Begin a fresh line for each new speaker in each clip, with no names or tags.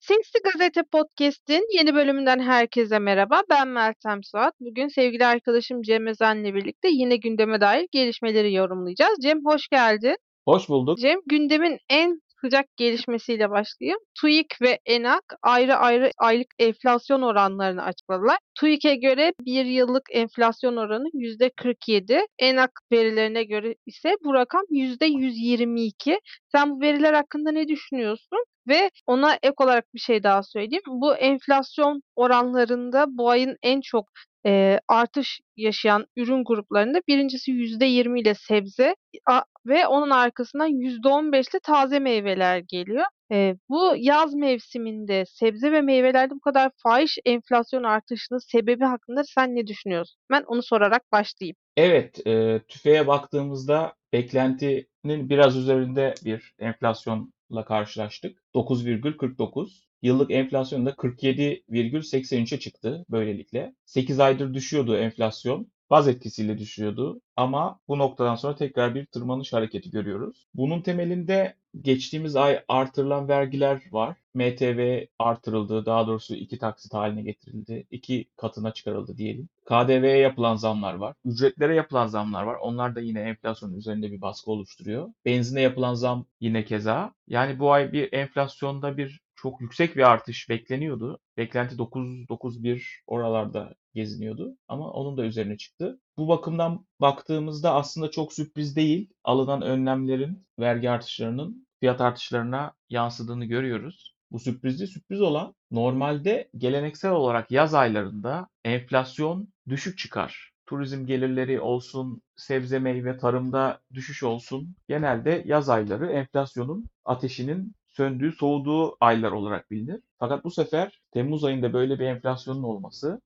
Sesli Gazete Podcast'in yeni bölümünden herkese merhaba. Ben Meltem Suat. Bugün sevgili arkadaşım Cem Özen'le birlikte yine gündeme dair gelişmeleri yorumlayacağız. Cem hoş geldin.
Hoş bulduk.
Cem gündemin en sıcak gelişmesiyle başlayayım. TÜİK ve ENAK ayrı ayrı aylık enflasyon oranlarını açıkladılar. TÜİK'e göre bir yıllık enflasyon oranı %47. ENAK verilerine göre ise bu rakam %122. Sen bu veriler hakkında ne düşünüyorsun? Ve ona ek olarak bir şey daha söyleyeyim. Bu enflasyon oranlarında bu ayın en çok e, artış yaşayan ürün gruplarında birincisi %20 ile sebze ve onun arkasından %15 ile taze meyveler geliyor. E, bu yaz mevsiminde sebze ve meyvelerde bu kadar fahiş enflasyon artışının sebebi hakkında sen ne düşünüyorsun? Ben onu sorarak başlayayım.
Evet, e, tüfeğe baktığımızda beklentinin biraz üzerinde bir enflasyonla karşılaştık. 9,49. Yıllık enflasyon da 47,83'e çıktı böylelikle. 8 aydır düşüyordu enflasyon. Baz etkisiyle düşüyordu ama bu noktadan sonra tekrar bir tırmanış hareketi görüyoruz. Bunun temelinde geçtiğimiz ay artırılan vergiler var. MTV artırıldı, daha doğrusu iki taksit haline getirildi, iki katına çıkarıldı diyelim. KDV'ye yapılan zamlar var, ücretlere yapılan zamlar var. Onlar da yine enflasyonun üzerinde bir baskı oluşturuyor. Benzine yapılan zam yine keza. Yani bu ay bir enflasyonda bir çok yüksek bir artış bekleniyordu. Beklenti 9-9,1 oralarda geziniyordu ama onun da üzerine çıktı. Bu bakımdan baktığımızda aslında çok sürpriz değil. Alınan önlemlerin, vergi artışlarının fiyat artışlarına yansıdığını görüyoruz. Bu sürprizli sürpriz olan normalde geleneksel olarak yaz aylarında enflasyon düşük çıkar. Turizm gelirleri olsun, sebze meyve tarımda düşüş olsun. Genelde yaz ayları enflasyonun ateşinin söndüğü, soğuduğu aylar olarak bilinir. Fakat bu sefer Temmuz ayında böyle bir enflasyonun olması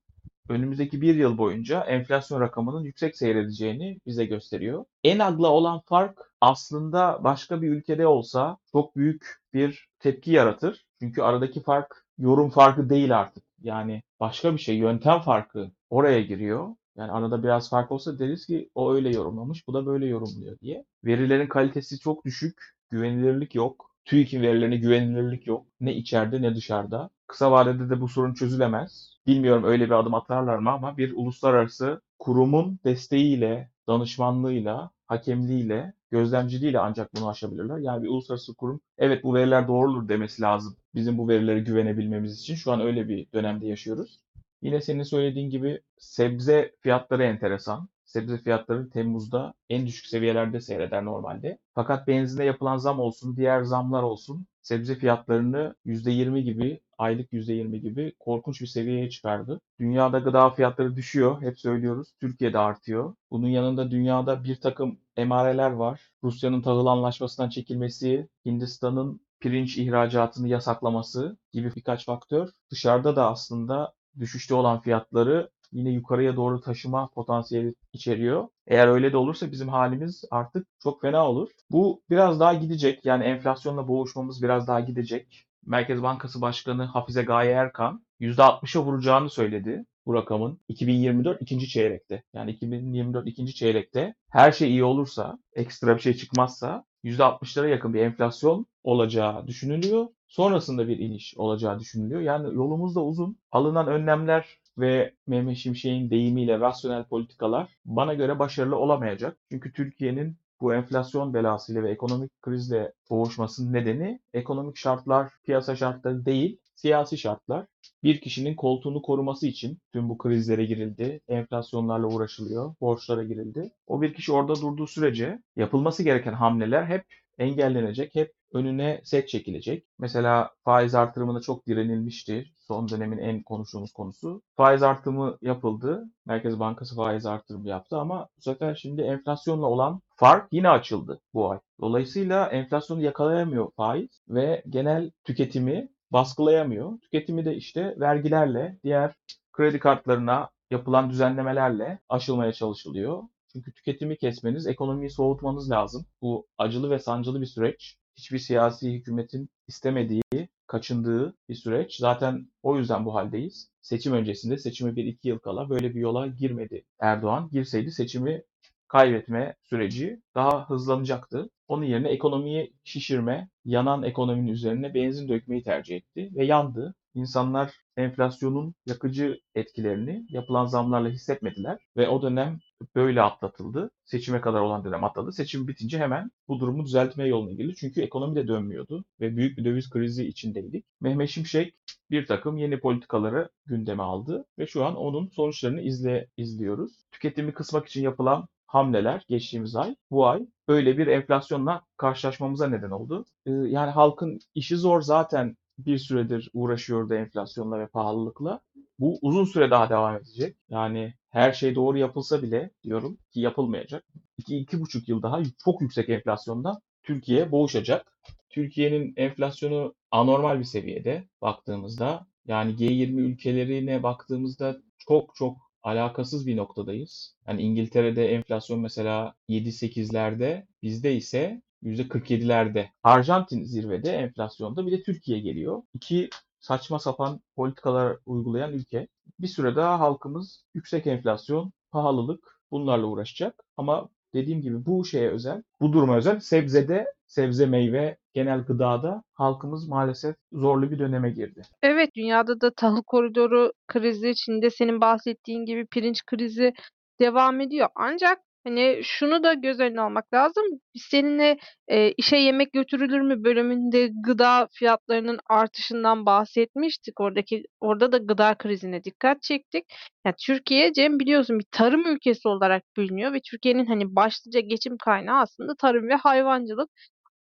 önümüzdeki bir yıl boyunca enflasyon rakamının yüksek seyredeceğini bize gösteriyor. En agla olan fark aslında başka bir ülkede olsa çok büyük bir tepki yaratır. Çünkü aradaki fark yorum farkı değil artık. Yani başka bir şey, yöntem farkı oraya giriyor. Yani arada biraz fark olsa deriz ki o öyle yorumlamış, bu da böyle yorumluyor diye. Verilerin kalitesi çok düşük, güvenilirlik yok. TÜİK'in verilerine güvenilirlik yok. Ne içeride ne dışarıda. Kısa vadede de bu sorun çözülemez. Bilmiyorum öyle bir adım atarlar mı ama bir uluslararası kurumun desteğiyle, danışmanlığıyla, hakemliğiyle, gözlemciliğiyle ancak bunu aşabilirler. Yani bir uluslararası kurum evet bu veriler doğrudur demesi lazım. Bizim bu verilere güvenebilmemiz için şu an öyle bir dönemde yaşıyoruz. Yine senin söylediğin gibi sebze fiyatları enteresan. Sebze fiyatları Temmuz'da en düşük seviyelerde seyreder normalde. Fakat benzine yapılan zam olsun, diğer zamlar olsun sebze fiyatlarını %20 gibi, aylık %20 gibi korkunç bir seviyeye çıkardı. Dünyada gıda fiyatları düşüyor, hep söylüyoruz. Türkiye'de artıyor. Bunun yanında dünyada bir takım emareler var. Rusya'nın tahıl anlaşmasından çekilmesi, Hindistan'ın pirinç ihracatını yasaklaması gibi birkaç faktör dışarıda da aslında düşüşte olan fiyatları yine yukarıya doğru taşıma potansiyeli içeriyor. Eğer öyle de olursa bizim halimiz artık çok fena olur. Bu biraz daha gidecek. Yani enflasyonla boğuşmamız biraz daha gidecek. Merkez Bankası Başkanı Hafize Gaye Erkan %60'a vuracağını söyledi bu rakamın 2024 ikinci çeyrekte. Yani 2024 ikinci çeyrekte her şey iyi olursa, ekstra bir şey çıkmazsa %60'lara yakın bir enflasyon olacağı düşünülüyor. Sonrasında bir iniş olacağı düşünülüyor. Yani yolumuz da uzun. Alınan önlemler ve Mehmet Şimşek'in deyimiyle rasyonel politikalar bana göre başarılı olamayacak. Çünkü Türkiye'nin bu enflasyon belasıyla ve ekonomik krizle boğuşmasının nedeni ekonomik şartlar, piyasa şartları değil, siyasi şartlar. Bir kişinin koltuğunu koruması için tüm bu krizlere girildi, enflasyonlarla uğraşılıyor, borçlara girildi. O bir kişi orada durduğu sürece yapılması gereken hamleler hep engellenecek, hep önüne set çekilecek. Mesela faiz artırımına çok direnilmişti. Son dönemin en konuştuğumuz konusu. Faiz artırımı yapıldı. Merkez Bankası faiz artırımı yaptı ama bu sefer şimdi enflasyonla olan fark yine açıldı bu ay. Dolayısıyla enflasyonu yakalayamıyor faiz ve genel tüketimi baskılayamıyor. Tüketimi de işte vergilerle, diğer kredi kartlarına yapılan düzenlemelerle aşılmaya çalışılıyor. Çünkü tüketimi kesmeniz, ekonomiyi soğutmanız lazım. Bu acılı ve sancılı bir süreç. Hiçbir siyasi hükümetin istemediği, kaçındığı bir süreç. Zaten o yüzden bu haldeyiz. Seçim öncesinde, seçime bir iki yıl kala böyle bir yola girmedi Erdoğan. Girseydi seçimi kaybetme süreci daha hızlanacaktı. Onun yerine ekonomiyi şişirme, yanan ekonominin üzerine benzin dökmeyi tercih etti ve yandı. İnsanlar enflasyonun yakıcı etkilerini yapılan zamlarla hissetmediler ve o dönem böyle atlatıldı. Seçime kadar olan dönem atladı. Seçim bitince hemen bu durumu düzeltmeye yoluna girdi. Çünkü ekonomi de dönmüyordu ve büyük bir döviz krizi içindeydik. Mehmet Şimşek bir takım yeni politikaları gündeme aldı ve şu an onun sonuçlarını izle, izliyoruz. Tüketimi kısmak için yapılan hamleler geçtiğimiz ay, bu ay böyle bir enflasyonla karşılaşmamıza neden oldu. Ee, yani halkın işi zor zaten bir süredir uğraşıyordu enflasyonla ve pahalılıkla. Bu uzun süre daha devam edecek. Yani her şey doğru yapılsa bile diyorum ki yapılmayacak. 2-2,5 yıl daha çok yüksek enflasyonda Türkiye boğuşacak. Türkiye'nin enflasyonu anormal bir seviyede baktığımızda yani G20 ülkelerine baktığımızda çok çok alakasız bir noktadayız. Yani İngiltere'de enflasyon mesela 7-8'lerde bizde ise %47'lerde. Arjantin zirvede enflasyonda bir de Türkiye geliyor. İki saçma sapan politikalar uygulayan ülke. Bir süre daha halkımız yüksek enflasyon, pahalılık bunlarla uğraşacak. Ama dediğim gibi bu şeye özel, bu duruma özel sebzede, sebze meyve, genel gıdada halkımız maalesef zorlu bir döneme girdi.
Evet, dünyada da tahıl koridoru krizi, Çin'de senin bahsettiğin gibi pirinç krizi devam ediyor. Ancak hani şunu da göz önüne almak lazım. Biz seninle e, işe yemek götürülür mü bölümünde gıda fiyatlarının artışından bahsetmiştik. Oradaki orada da gıda krizine dikkat çektik. Yani Türkiye Cem biliyorsun bir tarım ülkesi olarak biliniyor ve Türkiye'nin hani başlıca geçim kaynağı aslında tarım ve hayvancılık.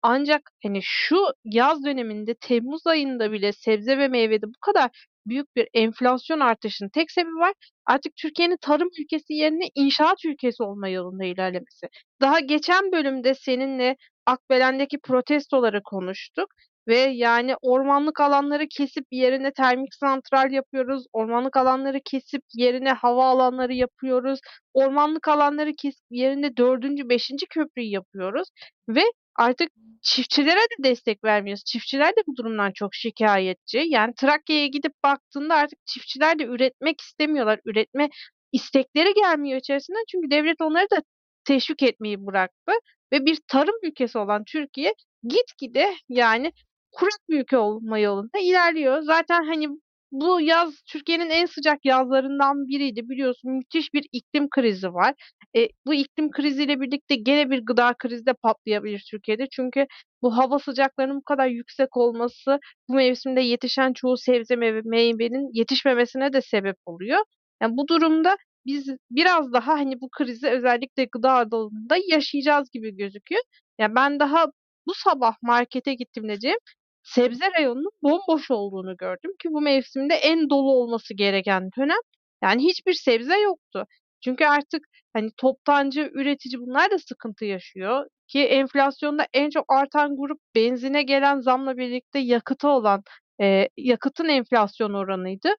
Ancak hani şu yaz döneminde Temmuz ayında bile sebze ve meyvede bu kadar büyük bir enflasyon artışının tek sebebi var. Artık Türkiye'nin tarım ülkesi yerine inşaat ülkesi olma yolunda ilerlemesi. Daha geçen bölümde seninle Akbelen'deki protestoları konuştuk ve yani ormanlık alanları kesip yerine termik santral yapıyoruz. Ormanlık alanları kesip yerine hava alanları yapıyoruz. Ormanlık alanları kesip yerine dördüncü, beşinci köprüyü yapıyoruz ve artık çiftçilere de destek vermiyoruz. Çiftçiler de bu durumdan çok şikayetçi. Yani Trakya'ya gidip baktığında artık çiftçiler de üretmek istemiyorlar. Üretme istekleri gelmiyor içerisinden. Çünkü devlet onları da teşvik etmeyi bıraktı. Ve bir tarım ülkesi olan Türkiye gitgide yani kurak bir ülke olma yolunda ilerliyor. Zaten hani bu yaz Türkiye'nin en sıcak yazlarından biriydi biliyorsun. Müthiş bir iklim krizi var. E, bu iklim kriziyle birlikte gene bir gıda krizi de patlayabilir Türkiye'de. Çünkü bu hava sıcaklarının bu kadar yüksek olması bu mevsimde yetişen çoğu sebze meyve, meyvenin yetişmemesine de sebep oluyor. Yani bu durumda biz biraz daha hani bu krizi özellikle gıda alanında yaşayacağız gibi gözüküyor. Ya yani ben daha bu sabah markete gittiğimde Cem sebze reyonunun bomboş olduğunu gördüm ki bu mevsimde en dolu olması gereken dönem. Yani hiçbir sebze yoktu. Çünkü artık hani toptancı, üretici bunlar da sıkıntı yaşıyor ki enflasyonda en çok artan grup benzine gelen zamla birlikte yakıta olan e, yakıtın enflasyon oranıydı.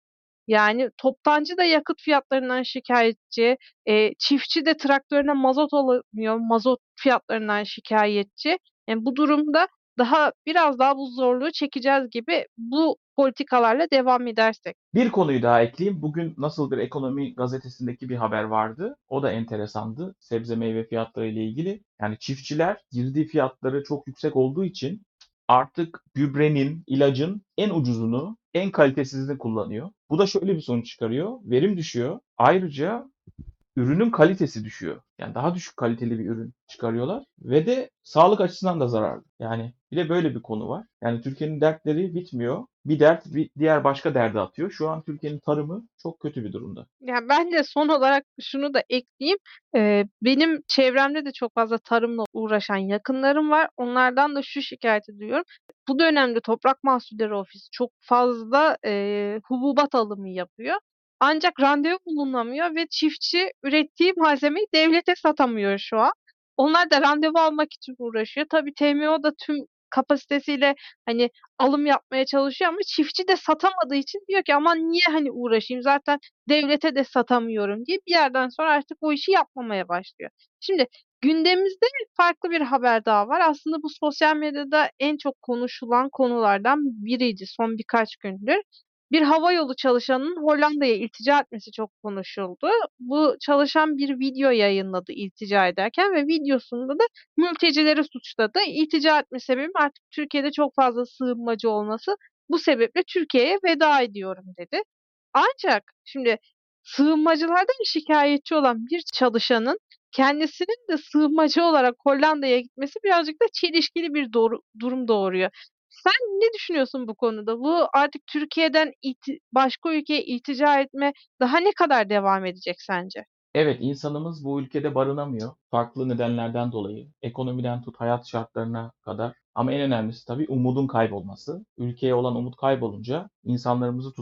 Yani toptancı da yakıt fiyatlarından şikayetçi, e, çiftçi de traktörüne mazot alamıyor, mazot fiyatlarından şikayetçi. Yani bu durumda daha biraz daha bu zorluğu çekeceğiz gibi bu politikalarla devam edersek.
Bir konuyu daha ekleyeyim. Bugün Nasıl Bir Ekonomi gazetesindeki bir haber vardı. O da enteresandı. Sebze meyve fiyatları ile ilgili. Yani çiftçiler girdi fiyatları çok yüksek olduğu için artık gübrenin, ilacın en ucuzunu, en kalitesizini kullanıyor. Bu da şöyle bir sonuç çıkarıyor. Verim düşüyor. Ayrıca ürünün kalitesi düşüyor. Yani daha düşük kaliteli bir ürün çıkarıyorlar ve de sağlık açısından da zararlı. Yani bir de böyle bir konu var. Yani Türkiye'nin dertleri bitmiyor. Bir dert bir diğer başka derde atıyor. Şu an Türkiye'nin tarımı çok kötü bir durumda.
Yani ben de son olarak şunu da ekleyeyim. Ee, benim çevremde de çok fazla tarımla uğraşan yakınlarım var. Onlardan da şu şikayeti duyuyorum. Bu dönemde Toprak Mahsulleri Ofisi çok fazla e, hububat alımı yapıyor. Ancak randevu bulunamıyor ve çiftçi ürettiği malzemeyi devlete satamıyor şu an. Onlar da randevu almak için uğraşıyor. Tabii TMO da tüm kapasitesiyle hani alım yapmaya çalışıyor ama çiftçi de satamadığı için diyor ki aman niye hani uğraşayım zaten devlete de satamıyorum diye bir yerden sonra artık o işi yapmamaya başlıyor. Şimdi gündemimizde farklı bir haber daha var. Aslında bu sosyal medyada en çok konuşulan konulardan biriydi son birkaç gündür. Bir havayolu çalışanının Hollanda'ya iltica etmesi çok konuşuldu. Bu çalışan bir video yayınladı iltica ederken ve videosunda da mültecileri suçladı. İltica etme sebebim artık Türkiye'de çok fazla sığınmacı olması. Bu sebeple Türkiye'ye veda ediyorum dedi. Ancak şimdi sığınmacılardan şikayetçi olan bir çalışanın kendisinin de sığınmacı olarak Hollanda'ya gitmesi birazcık da çelişkili bir doğru, durum doğuruyor. Sen ne düşünüyorsun bu konuda? Bu artık Türkiye'den iti- başka ülkeye iltica etme daha ne kadar devam edecek sence?
Evet, insanımız bu ülkede barınamıyor. Farklı nedenlerden dolayı. Ekonomiden tut hayat şartlarına kadar. Ama en önemlisi tabii umudun kaybolması. Ülkeye olan umut kaybolunca insanlarımızı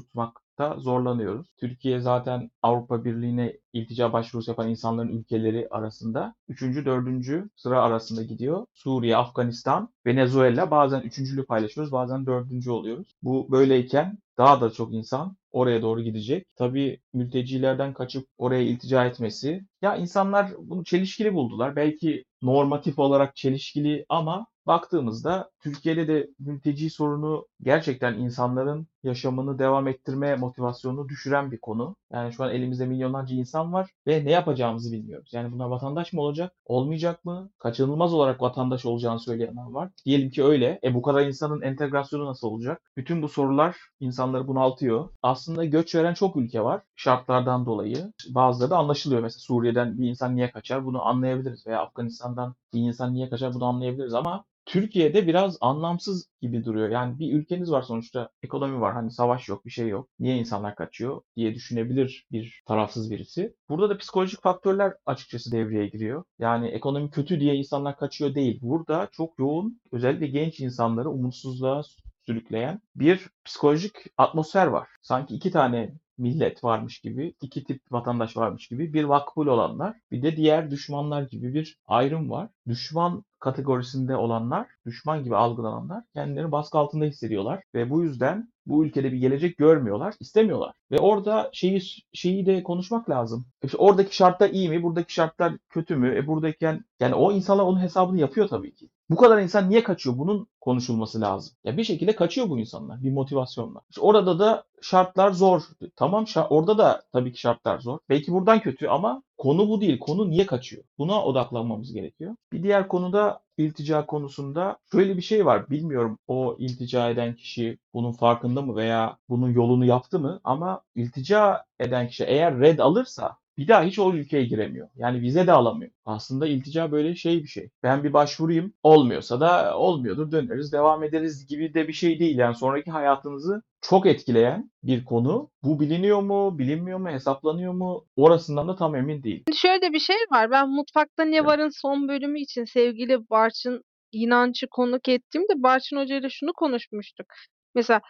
tutmakta zorlanıyoruz. Türkiye zaten Avrupa Birliği'ne iltica başvurusu yapan insanların ülkeleri arasında 3. 4. sıra arasında gidiyor. Suriye, Afganistan, Venezuela bazen üçüncülü paylaşıyoruz, bazen dördüncü oluyoruz. Bu böyleyken daha da çok insan oraya doğru gidecek. Tabii mültecilerden kaçıp oraya iltica etmesi. Ya insanlar bunu çelişkili buldular. Belki normatif olarak çelişkili ama baktığımızda Türkiye'de de mülteci sorunu gerçekten insanların yaşamını devam ettirme motivasyonunu düşüren bir konu. Yani şu an elimizde milyonlarca insan var ve ne yapacağımızı bilmiyoruz. Yani bunlar vatandaş mı olacak, olmayacak mı? Kaçınılmaz olarak vatandaş olacağını söyleyenler var. Diyelim ki öyle. E bu kadar insanın entegrasyonu nasıl olacak? Bütün bu sorular insanları bunaltıyor. Aslında göç veren çok ülke var şartlardan dolayı. Bazıları da anlaşılıyor. Mesela Suriye'den bir insan niye kaçar bunu anlayabiliriz veya Afganistan'dan bir insan niye kaçar bunu anlayabiliriz ama Türkiye'de biraz anlamsız gibi duruyor. Yani bir ülkeniz var sonuçta ekonomi var hani savaş yok bir şey yok. Niye insanlar kaçıyor diye düşünebilir bir tarafsız birisi. Burada da psikolojik faktörler açıkçası devreye giriyor. Yani ekonomi kötü diye insanlar kaçıyor değil. Burada çok yoğun özellikle genç insanları umutsuzluğa sürükleyen bir psikolojik atmosfer var. Sanki iki tane millet varmış gibi, iki tip vatandaş varmış gibi bir makbul olanlar, bir de diğer düşmanlar gibi bir ayrım var. Düşman kategorisinde olanlar, düşman gibi algılananlar kendilerini baskı altında hissediyorlar ve bu yüzden bu ülkede bir gelecek görmüyorlar, istemiyorlar. Ve orada şeyi şeyi de konuşmak lazım. İşte oradaki şartlar iyi mi, buradaki şartlar kötü mü? E buradayken yani o insanlar onun hesabını yapıyor tabii ki. Bu kadar insan niye kaçıyor? Bunun konuşulması lazım. Ya bir şekilde kaçıyor bu insanlar bir motivasyonla. İşte orada da şartlar zor. Tamam orada da tabii ki şartlar zor. Belki buradan kötü ama konu bu değil. Konu niye kaçıyor? Buna odaklanmamız gerekiyor. Bir diğer konuda iltica konusunda şöyle bir şey var. Bilmiyorum o iltica eden kişi bunun farkında mı veya bunun yolunu yaptı mı ama iltica eden kişi eğer red alırsa bir daha hiç o ülkeye giremiyor. Yani vize de alamıyor. Aslında iltica böyle şey bir şey. Ben bir başvurayım. Olmuyorsa da olmuyordur döneriz devam ederiz gibi de bir şey değil. Yani sonraki hayatınızı çok etkileyen bir konu. Bu biliniyor mu, bilinmiyor mu, hesaplanıyor mu? Orasından da tam emin değil.
Şöyle de bir şey var. Ben Mutfakta Ne Var'ın son bölümü için sevgili Barçın İnancı konuk ettiğimde Barçın Hoca ile şunu konuşmuştuk. Mesela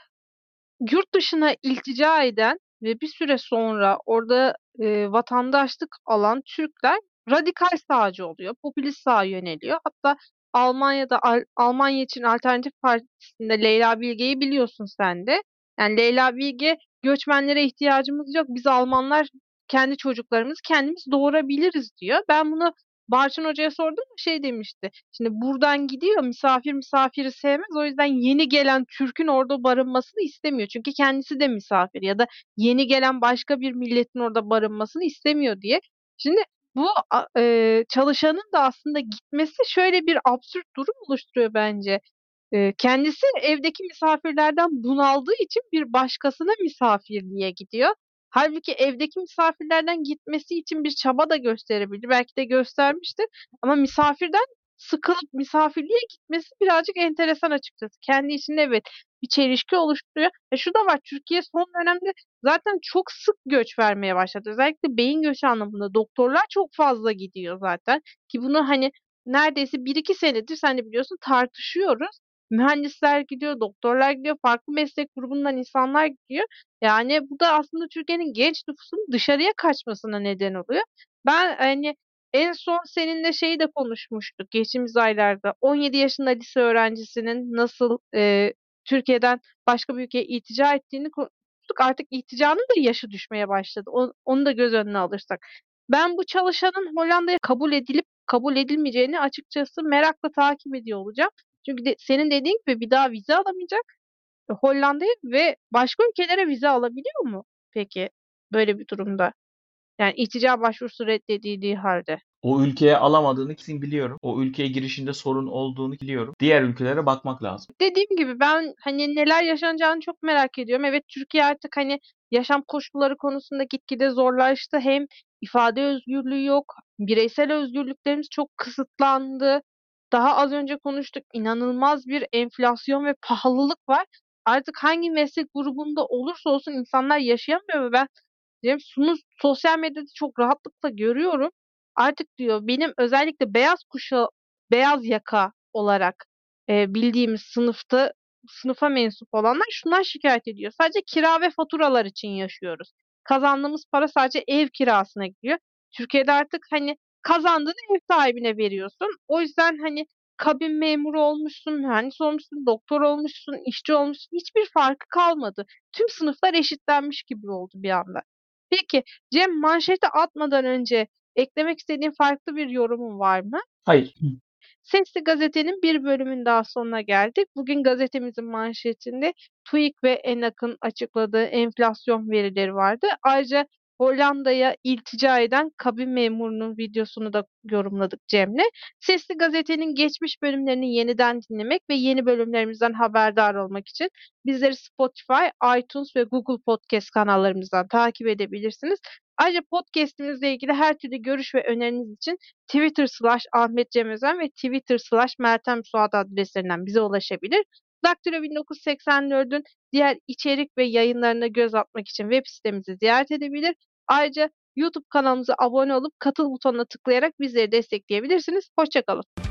yurt dışına iltica eden ve bir süre sonra orada e, vatandaşlık alan Türkler radikal sağcı oluyor. Popülist sağa yöneliyor. Hatta Almanya'da Al Almanya için Alternatif Partisi'nde Leyla Bilge'yi biliyorsun sen de. Yani Leyla Bilge göçmenlere ihtiyacımız yok. Biz Almanlar kendi çocuklarımızı kendimiz doğurabiliriz diyor. Ben bunu Barçın Hoca'ya sordum şey demişti. Şimdi buradan gidiyor misafir misafiri sevmez. O yüzden yeni gelen Türk'ün orada barınmasını istemiyor. Çünkü kendisi de misafir ya da yeni gelen başka bir milletin orada barınmasını istemiyor diye. Şimdi bu e, çalışanın da aslında gitmesi şöyle bir absürt durum oluşturuyor bence. E, kendisi evdeki misafirlerden bunaldığı için bir başkasına misafirliğe gidiyor. Halbuki evdeki misafirlerden gitmesi için bir çaba da gösterebilir. Belki de göstermiştir. Ama misafirden sıkılıp misafirliğe gitmesi birazcık enteresan açıkçası. Kendi içinde evet bir çelişki oluşturuyor. E şu da var Türkiye son dönemde zaten çok sık göç vermeye başladı. Özellikle beyin göçü anlamında doktorlar çok fazla gidiyor zaten. Ki bunu hani neredeyse 1-2 senedir sen de biliyorsun tartışıyoruz. Mühendisler gidiyor, doktorlar gidiyor, farklı meslek grubundan insanlar gidiyor. Yani bu da aslında Türkiye'nin genç nüfusunun dışarıya kaçmasına neden oluyor. Ben hani en son seninle şeyi de konuşmuştuk geçtiğimiz aylarda. 17 yaşında lise öğrencisinin nasıl e, Türkiye'den başka bir ülkeye iltica ettiğini konuştuk. Artık ilticanın da yaşı düşmeye başladı. O, onu da göz önüne alırsak. Ben bu çalışanın Hollanda'ya kabul edilip kabul edilmeyeceğini açıkçası merakla takip ediyor olacağım. Çünkü de, senin dediğin gibi bir daha vize alamayacak Hollanda'ya ve başka ülkelere vize alabiliyor mu peki böyle bir durumda? Yani iltica başvurusu reddedildiği halde.
O ülkeye alamadığını kesin biliyorum. O ülkeye girişinde sorun olduğunu biliyorum. Diğer ülkelere bakmak lazım.
Dediğim gibi ben hani neler yaşanacağını çok merak ediyorum. Evet Türkiye artık hani yaşam koşulları konusunda gitgide zorlaştı. Hem ifade özgürlüğü yok, bireysel özgürlüklerimiz çok kısıtlandı. Daha az önce konuştuk. inanılmaz bir enflasyon ve pahalılık var. Artık hangi meslek grubunda olursa olsun insanlar yaşayamıyor ve ben diyorum şunu sosyal medyada çok rahatlıkla görüyorum. Artık diyor benim özellikle beyaz kuşağı, beyaz yaka olarak e, bildiğimiz sınıfta sınıfa mensup olanlar şundan şikayet ediyor. Sadece kira ve faturalar için yaşıyoruz. Kazandığımız para sadece ev kirasına gidiyor. Türkiye'de artık hani kazandığını ev sahibine veriyorsun. O yüzden hani kabin memuru olmuşsun, mühendis olmuşsun, doktor olmuşsun, işçi olmuşsun. Hiçbir farkı kalmadı. Tüm sınıflar eşitlenmiş gibi oldu bir anda. Peki Cem manşete atmadan önce eklemek istediğin farklı bir yorumun var mı?
Hayır.
Sesli Gazete'nin bir bölümün daha sonuna geldik. Bugün gazetemizin manşetinde TÜİK ve ENAK'ın açıkladığı enflasyon verileri vardı. Ayrıca Hollanda'ya iltica eden kabin memurunun videosunu da yorumladık Cem'le. Sesli Gazete'nin geçmiş bölümlerini yeniden dinlemek ve yeni bölümlerimizden haberdar olmak için bizleri Spotify, iTunes ve Google Podcast kanallarımızdan takip edebilirsiniz. Ayrıca podcastimizle ilgili her türlü görüş ve öneriniz için Twitter slash Ahmet Cem Özen ve Twitter slash Meltem Suat adreslerinden bize ulaşabilir. Daktilo 1984'ün diğer içerik ve yayınlarına göz atmak için web sitemizi ziyaret edebilir. Ayrıca YouTube kanalımıza abone olup katıl butonuna tıklayarak bizleri destekleyebilirsiniz. Hoşçakalın.